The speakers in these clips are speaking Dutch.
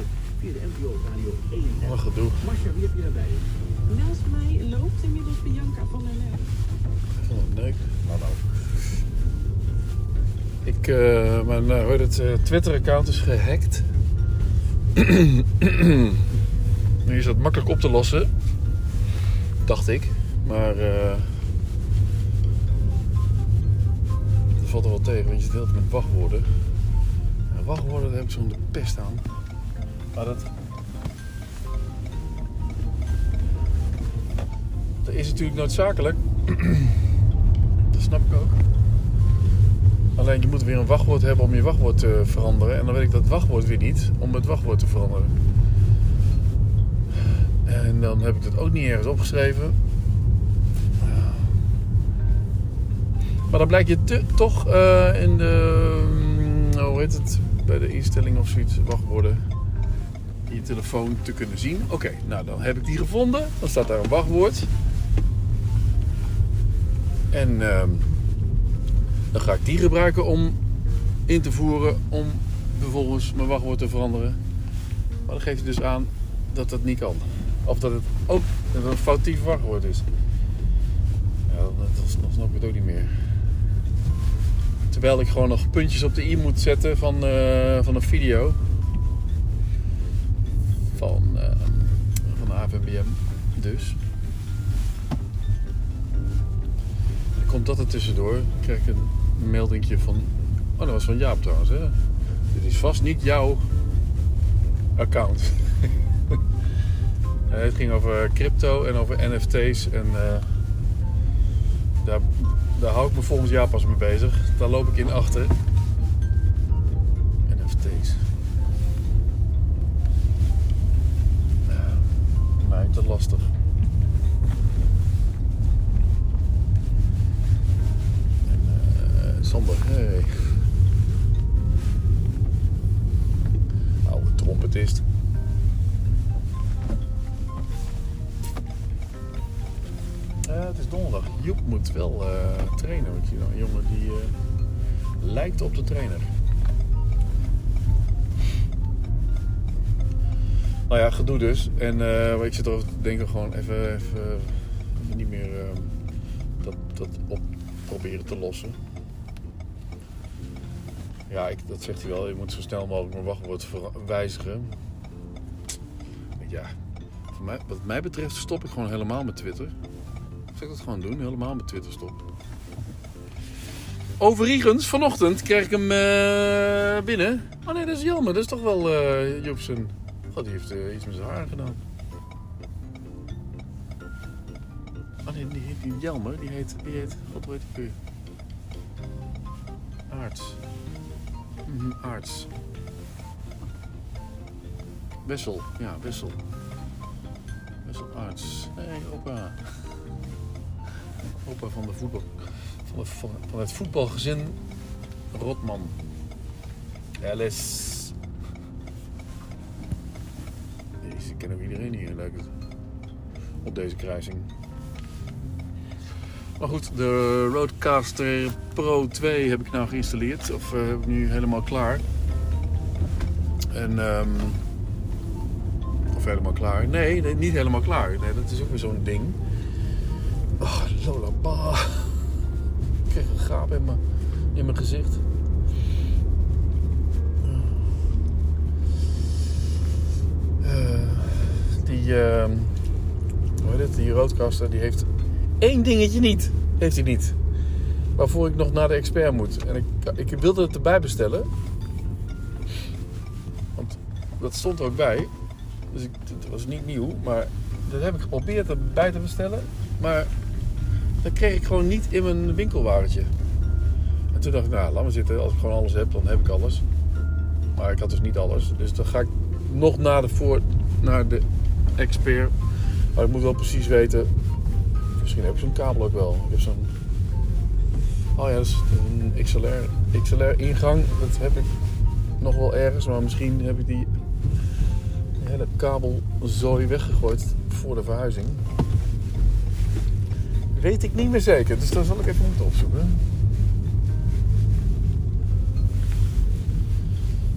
je via de NPO Radio 1 Wat een gedoe. Masha, wie heb je daarbij? Naast mij loopt inmiddels Bianca van der een neuk. Nou, nou. Ik, eh, mijn eh, het, eh, Twitter-account is gehackt. nu is dat makkelijk op te lossen. Dacht ik. Maar eh dat valt er wel tegen, want je zit heel tijd met wachtwoorden. En wachtwoorden, daar heb ik zo'n de pest aan. Maar dat... Dat is natuurlijk noodzakelijk. Dat snap ik ook. Alleen je moet weer een wachtwoord hebben om je wachtwoord te veranderen. En dan weet ik dat wachtwoord weer niet om het wachtwoord te veranderen. En dan heb ik het ook niet ergens opgeschreven. Maar dan blijkt je toch eh, in de. mm, Hoe heet het? Bij de instelling of zoiets, wachtwoorden. Je telefoon te kunnen zien. Oké, nou dan heb ik die gevonden. Dan staat daar een wachtwoord. En ehm, dan ga ik die gebruiken om in te voeren om vervolgens mijn wachtwoord te veranderen. Maar dan geeft dus aan dat dat niet kan. Of dat het ook een foutief wachtwoord is. Ja, dan, dan snap ik ook niet meer. Terwijl ik gewoon nog puntjes op de i moet zetten van, eh, van een video. AVBM dus. Komt dat er tussendoor. Krijg ik een meldingje van... Oh, dat was van Jaap trouwens, hè? Dit is vast niet jouw account. Het ging over crypto en over NFT's. En eh, daar, daar hou ik me volgens jaar pas mee bezig. Daar loop ik in achter. Lastig. En, eh, hey. Oude trompetist. Ja, het is donderdag. Joep moet wel eh, trainen. Want je, een jongen die eh, lijkt op de trainer. Nou ja, gedoe dus. En eh, ik zit erover te denken gewoon even, even, niet meer eh, dat, dat op proberen te lossen. Ja, ik, dat zegt hij wel. Je moet zo snel mogelijk mijn wachtwoord wijzigen. Ja, voor mij, wat mij betreft stop ik gewoon helemaal met Twitter. Zal ik dat gewoon doen? Helemaal met Twitter stop. Overigens, vanochtend kreeg ik hem eh, binnen. Oh nee, dat is jammer. Dat is toch wel eh Joepsen. God, die heeft eh, iets met zijn haar gedaan. Oh nee, die niet Jelmer. Die heet, die heet, god hoe heet die weer? Aarts. Mhm, Aarts. Wessel, ja, Wessel. Wessel Aarts. Hey, opa. Opa van, de voetbal, van, de, van het voetbalgezin Rotman. Alice. Kennen we iedereen hier, het. Op deze kruising. Maar goed, de Roadcaster Pro 2 heb ik nou geïnstalleerd. Of eh, heb ik nu helemaal klaar. En, ehm, of helemaal klaar. Nee, niet helemaal klaar. Nee, dat is ook weer zo'n ding. Oh, Lola ba. Ik kreeg een gaap in mijn, in mijn gezicht. Die, roodkaster, die heeft één dingetje niet. Heeft hij niet. Waarvoor ik nog naar de expert moet. En ik, ik wilde het erbij bestellen. Want dat stond er ook bij. Dus ik, het was niet nieuw. Maar dat heb ik geprobeerd erbij te bestellen. Maar dat kreeg ik gewoon niet in mijn winkelwagentje. En toen dacht ik, nou, laat maar zitten. Als ik gewoon alles heb, dan heb ik alles. Maar ik had dus niet alles. Dus dan ga ik nog naar de, voor, naar de expert. Maar ik moet wel precies weten. Misschien heb ik zo'n kabel ook wel. Ik heb zo'n. Oh ja, dat is een XLR, XLR ingang. Dat heb ik nog wel ergens. Maar misschien heb ik die hele kabelzooi weggegooid voor de verhuizing. Weet ik niet meer zeker. Dus daar zal ik even moeten opzoeken.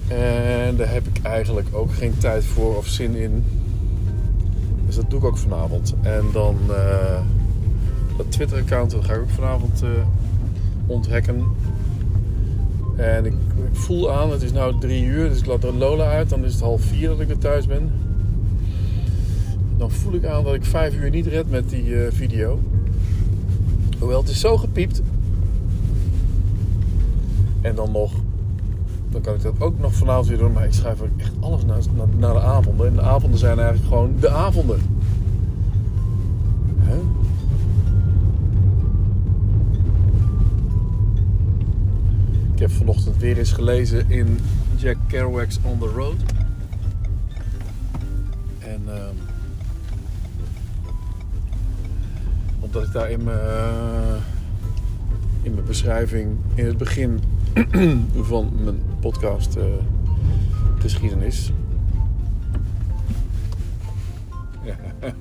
En daar heb ik eigenlijk ook geen tijd voor of zin in. Dus dat doe ik ook vanavond. En dan eh, dat Twitter-account ga ik ook vanavond eh, onthacken. En ik, ik voel aan, het is nu drie uur, dus ik laat er Lola uit. Dan is het half vier dat ik weer thuis ben. Dan voel ik aan dat ik vijf uur niet red met die eh, video. Hoewel het is zo gepiept. En dan nog, dan kan ik dat ook nog vanavond weer doen. Maar ik schrijf ook echt alles naar, naar, de avonden. En de avonden zijn eigenlijk gewoon de avonden. Ik heb vanochtend weer eens gelezen in Jack Kerouac's On The Road. En ehm, omdat ik daar in mijn, eh, in mijn beschrijving in het begin van mijn podcast eh, geschiedenis.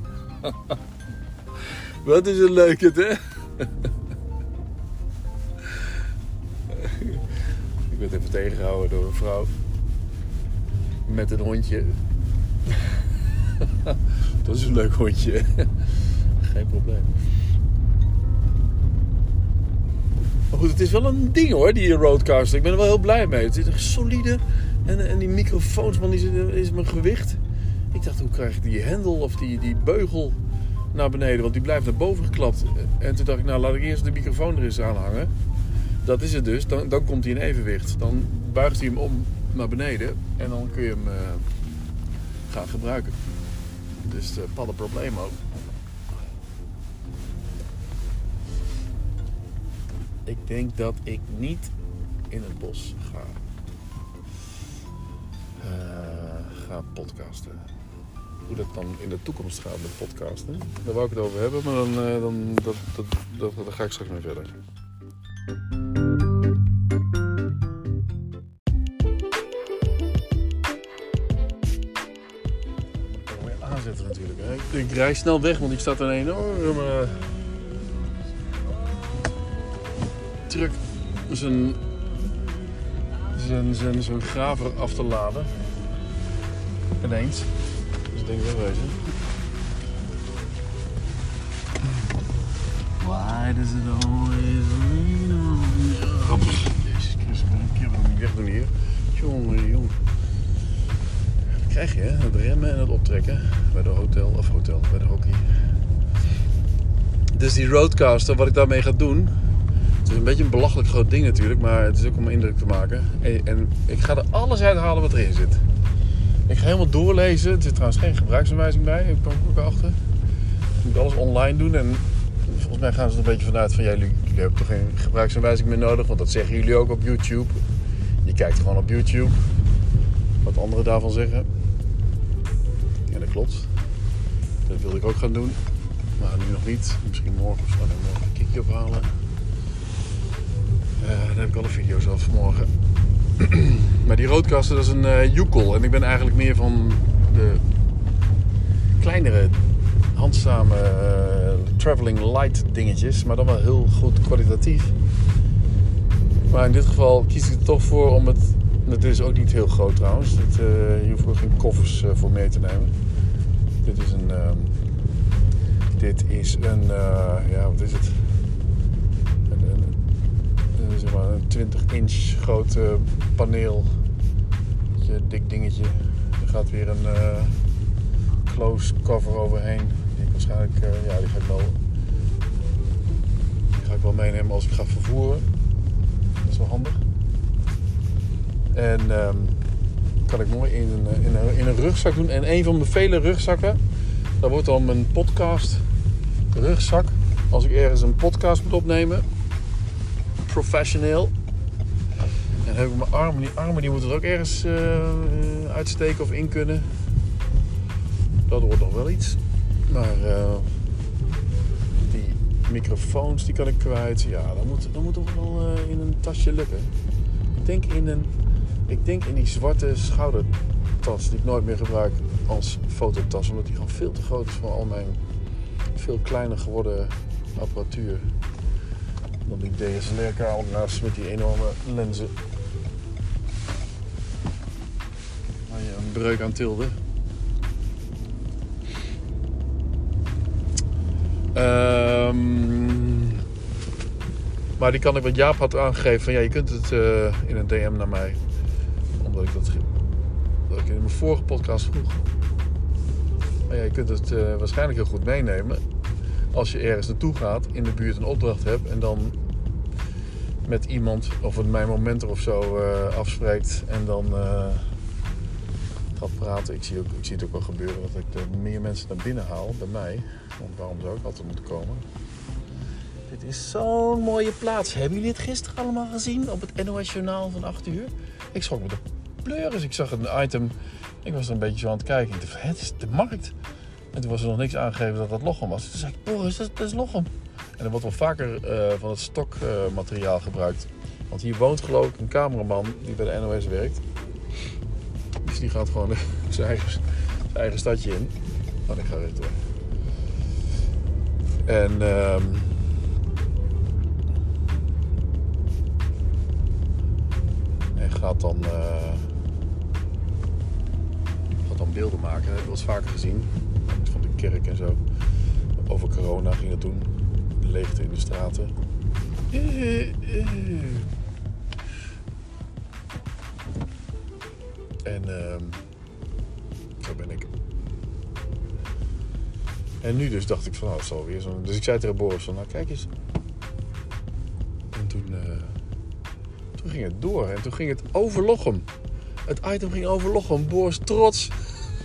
Wat is een leuk het, hè? Ik werd even tegengehouden door een vrouw. Met een hondje. Dat is een leuk hondje. Geen probleem. Maar goed, het is wel een ding hoor, die Roadcaster. Ik ben er wel heel blij mee. Het is echt solide. En, en die microfoons, man, is, is mijn gewicht. Ik dacht, hoe krijg ik die hendel of die, die beugel naar beneden? Want die blijft naar boven geklapt. En toen dacht ik, nou laat ik eerst de microfoon er eens aanhangen. Dat is het dus. Dan, dan komt hij in evenwicht. Dan buigt hij hem om naar beneden. En dan kun je hem eh, gaan gebruiken. Dus uh, padden probleem ook. Ik denk dat ik niet in het bos ga, eh, ga podcasten. Hoe dat dan in de toekomst gaat met podcasten, daar wou ik het over hebben, maar dan, eh, dan dat, dat, dat, ga ik straks mee verder. Ik aanzetten natuurlijk. Ik, ik rij snel weg, want die staat een enorme truck zijn, zijn, zijn, zijn graver af te laden. Ineens. Dus ik denk wel wezen. Why does it always rain on? Oh, Jezus Christus, ik keer wat niet wegdoen hier. Jongen, jongen. Dat krijg je, hè? Het remmen en het optrekken. Bij de hotel, of hotel, bij de hockey. Dus die roadcaster, wat ik daarmee ga doen, het is een beetje een belachelijk groot ding natuurlijk, maar het is ook om indruk te maken. En, ik ga er alles uithalen wat erin zit. Ik ga helemaal doorlezen. Er zit trouwens geen gebruiksaanwijzing bij, ik kom ook achter. Ik moet alles online doen en volgens mij gaan ze er een beetje vanuit van... Jullie, hebben toch geen gebruiksaanwijzing meer nodig, want dat zeggen jullie ook op YouTube. Je kijkt gewoon op YouTube wat anderen daarvan zeggen. Ja, dat klopt. Dat wilde ik ook gaan doen, maar nu nog niet. Misschien morgen of zo, morgen een kikje ophalen. Uh, daar heb ik al een video's af vanmorgen. maar die roodkasten, dat is een uh. En ik ben eigenlijk meer van de kleinere, handzame uh, traveling light dingetjes. Maar dan wel heel goed kwalitatief. Maar in dit geval kies ik er toch voor om het... Het is ook niet heel groot trouwens. Het, je hoeft geen koffers voor mee te nemen. Dit is een... ehm, dit is een... ja, wat is het? Zeg maar een 20 inch groot uh, paneel. Beetje dik dingetje. Er gaat weer een uh, close cover overheen. Die ik waarschijnlijk, uh, ja, die ga ik wel. Die ga ik wel meenemen als ik ga vervoeren. Dat is wel handig. En um, kan ik mooi in een, in, een, in een rugzak doen. En een van mijn vele rugzakken, dat wordt dan mijn podcast rugzak. Als ik ergens een podcast moet opnemen, professioneel. En dan heb ik mijn armen. Die armen die moeten er ook ergens uh, uitsteken of in kunnen. Dat wordt nog wel iets. Maar uh, die microfoons die kan ik kwijt. Ja, dat moet, dat moet toch wel uh, in een tasje lukken. Ik denk in, een, ik denk in die zwarte schoudertas die ik nooit meer gebruik als fototas. Omdat die gewoon veel te groot is voor al mijn veel kleiner geworden apparatuur dan die DSLR-camera's met die enorme lenzen. breuk aan tilde. Ehm, maar die kan ik, wat Jaap had aangegeven, van ja, je kunt het eh, in een DM naar mij. Omdat ik dat, dat ik in mijn vorige podcast vroeg. Ja, je kunt het eh, waarschijnlijk heel goed meenemen. Als je ergens naartoe gaat, in de buurt een opdracht hebt en dan met iemand of met mijn momenter of zo eh, afspreekt en dan eh, gaat praten. Ik zie, ook, ik zie het ook wel gebeuren dat ik er meer mensen naar binnen haal bij mij. Want waarom zou ik altijd moeten komen? Dit is zo'n mooie plaats. Hebben jullie het gisteren allemaal gezien op het NOS Journaal van 8 uur? Ik schrok me de pleuris. Ik zag een item. Ik was er een beetje zo aan het kijken. Ik dacht, het is de markt. En toen was er nog niks aangegeven dat dat Lochem was. Toen zei ik, Boris, dat, dat is Lochem. En er wordt wel vaker eh, van het stokmateriaal gebruikt. Want hier woont geloof ik een cameraman die bij de NOS werkt. Dus die gaat gewoon zijn eigen, zijn eigen stadje in. Oh, ik ga terug. En ehm en gaat dan, eh, gaat dan beelden maken. Dat heb ik wel eens vaker gezien. Van de kerk en zo. Over corona ging het toen. Leegte in de straten. En ehm zo ben ik. En nu dus dacht ik van, nou, het zal weer zo. Dus ik zei tegen Boris van, nou kijk eens. En toen, eh, toen ging het door. En toen ging het over. Het item ging over Lochem. Boris trots.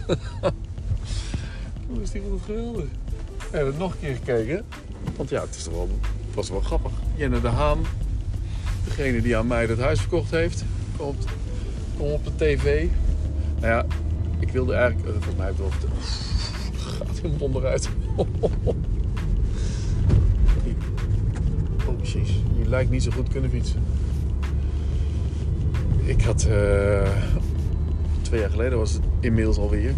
Hoe is die wel geweldig. We hebben het nog een keer gekeken. Want ja, het, is wel, was wel grappig. Jenne de Haan, degene die aan mij het huis verkocht heeft, komt, komt op de tv. Nou ja, ik wilde eigenlijk, eh, volgens mij ik het wel. Gaat iemand onderuit. Oh, precies. Je lijkt niet zo goed kunnen fietsen. Ik had eh, twee jaar geleden was het inmiddels alweer.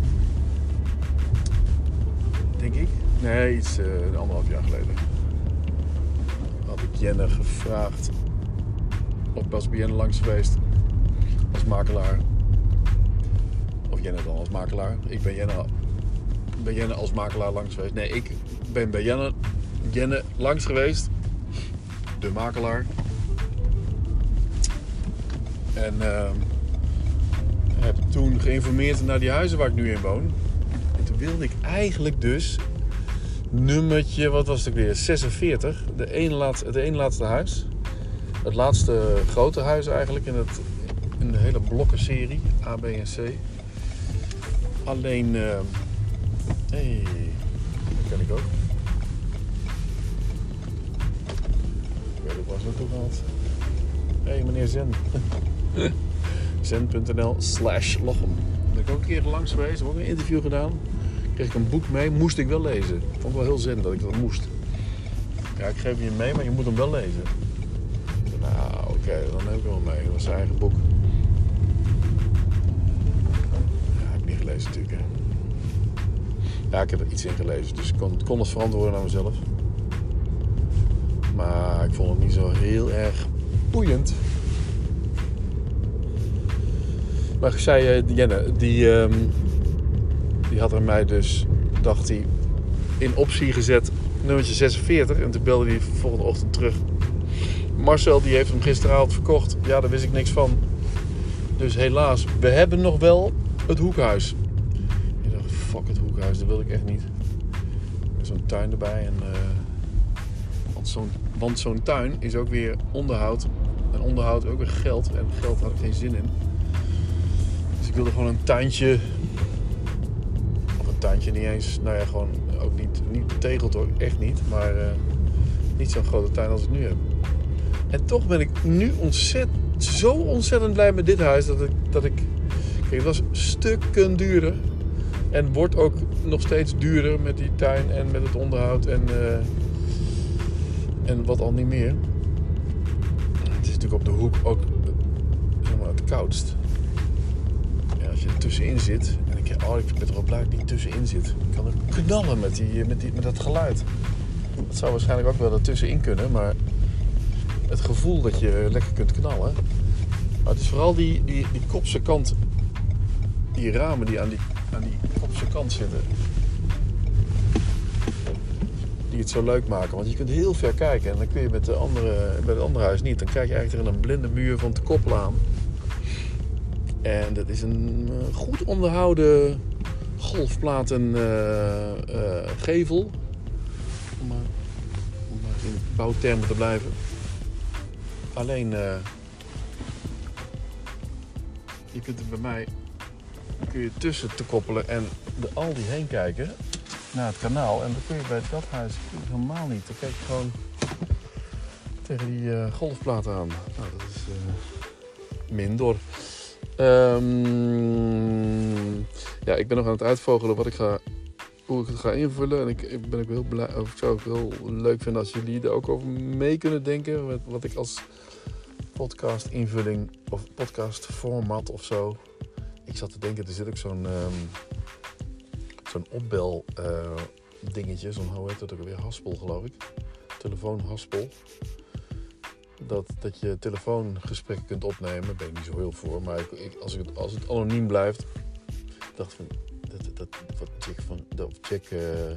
Denk ik. Nee, iets een anderhalf jaar geleden. Had ik Jenne gevraagd. Of was bij Jenne langs geweest. Als makelaar. Of Jenne dan als makelaar. Ik ben Jenne, ben Jenne als makelaar langs geweest. Nee, ik ben bij Jenne, Jenne langs geweest. De makelaar. En ehm, heb toen geïnformeerd naar die huizen waar ik nu in woon. En toen wilde ik eigenlijk dus nummertje, wat was het weer? 46. De ene laatste, het ene laatste huis. Het laatste grote huis eigenlijk in, het, in de hele blokkenserie A, B en C. Alleen, uh, hey, dat ken ik ook. Ik weet ook waar ze naartoe gaat. Hé, hey, meneer Zen. Zen.nl slash Lochem. Ben ik ook een keer langs geweest, heb ook een interview gedaan. Kreeg ik een boek mee, moest ik wel lezen. Vond ik wel heel zen dat ik dat moest. Ja, ik geef je mee, maar je moet hem wel lezen. Nou, oké, dan neem ik hem wel mee. Dat was zijn eigen boek. Ja, heb ik niet gelezen natuurlijk. Hè. Ja, ik heb er iets in gelezen, dus ik kon, kon het verantwoorden naar mezelf. Maar ik vond het niet zo heel erg boeiend. Maar ik zei, uh, Jenne, die, um, die had er mij dus, dacht hij, in optie gezet nummertje 46. En toen belde hij de volgende ochtend terug. Marcel die heeft hem gisteravond verkocht. Ja, daar wist ik niks van. Dus helaas, we hebben nog wel het hoekhuis. Ik dacht, fuck het hoekhuis, dat wil ik echt niet. Met zo'n tuin erbij. En, zo'n want zo'n tuin is ook weer onderhoud. En onderhoud ook weer geld. En geld had ik geen zin in. Dus ik wilde gewoon een tuintje. Tuintje niet eens. Nou ja, gewoon ook niet, niet betegeld hoor. Echt niet. Maar uh, niet zo'n grote tuin als ik nu heb. En toch ben ik nu ontzettend, zo ontzettend blij met dit huis. Dat ik, dat ik. Kijk, het was stukken duurder. En wordt ook nog steeds duurder met die tuin en met het onderhoud. En. Uh, en wat al niet meer. Het is natuurlijk op de hoek ook zeg maar, het koudst. Ja, als je er tussenin zit. Oh, ik blij dat ik niet tussenin zit. Ik kan er knallen met, die, met, die, met dat geluid. Dat zou waarschijnlijk ook wel ertussenin kunnen. Maar het gevoel dat je lekker kunt knallen. Het is vooral die, die, die kopse kant. die ramen die aan die, aan die op zijn kant zitten. Die het zo leuk maken. Want je kunt heel ver kijken. En dan kun je met de andere, bij het andere huis niet. Dan krijg je eigenlijk tegen een blinde muur van te koppelen. En dat is een eh, goed onderhouden golfplaten eh, eh. Om maar, om maar in bouwtermen te blijven. Alleen, je kunt er bij mij kun je tussen te koppelen en de Aldi heen kijken naar het kanaal. En dan kun je bij dat huis helemaal niet. Dan kijk je gewoon tegen die golfplaten aan. Nou, dat is eh minder. Ehm, ja, ik ben nog aan het uitvogelen wat ik ga, hoe ik het ga invullen. En ik, ik ben ook heel blij, of ik zou het heel leuk vinden als jullie er ook over mee kunnen denken. Wat, wat ik als podcast invulling of podcast format of zo. Ik zat te denken, er zit ook zo'n ehm, zo'n opbel eh, dingetje, zo'n hoe heet dat ook alweer, haspel geloof ik. Telefoonhaspel. Dat, dat je telefoongesprekken kunt opnemen, daar ben ik niet zo heel voor. Maar ik, als, ik het, als het anoniem blijft, dacht van, dat, dat, wat Jack, van, dat Jack, eh,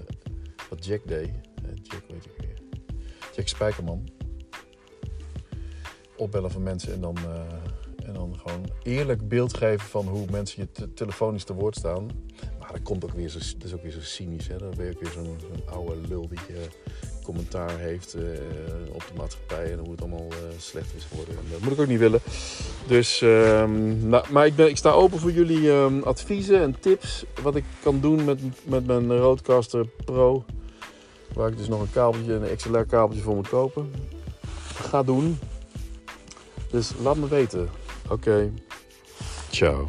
wat Jack deed, eh, Jack weet ik weer, Jack Spijkerman, opbellen van mensen en dan, eh, en dan gewoon eerlijk beeld geven van hoe mensen je te- telefonisch te woord staan. Dat komt ook weer zo, dat is ook weer zo cynisch, hè? Dan ben je weer zo'n oude lul die eh, commentaar heeft eh, op de maatschappij en hoe het allemaal eh, slecht is geworden. En dat moet ik ook niet willen. Dus, ehm, nou, maar ik, ben, ik sta open voor jullie ehm, adviezen en tips. Wat ik kan doen met, met mijn Rodecaster Pro. Waar ik dus nog een kabeltje, een XLR kabeltje voor moet kopen. Ga doen. Dus laat me weten. Oké. Ciao.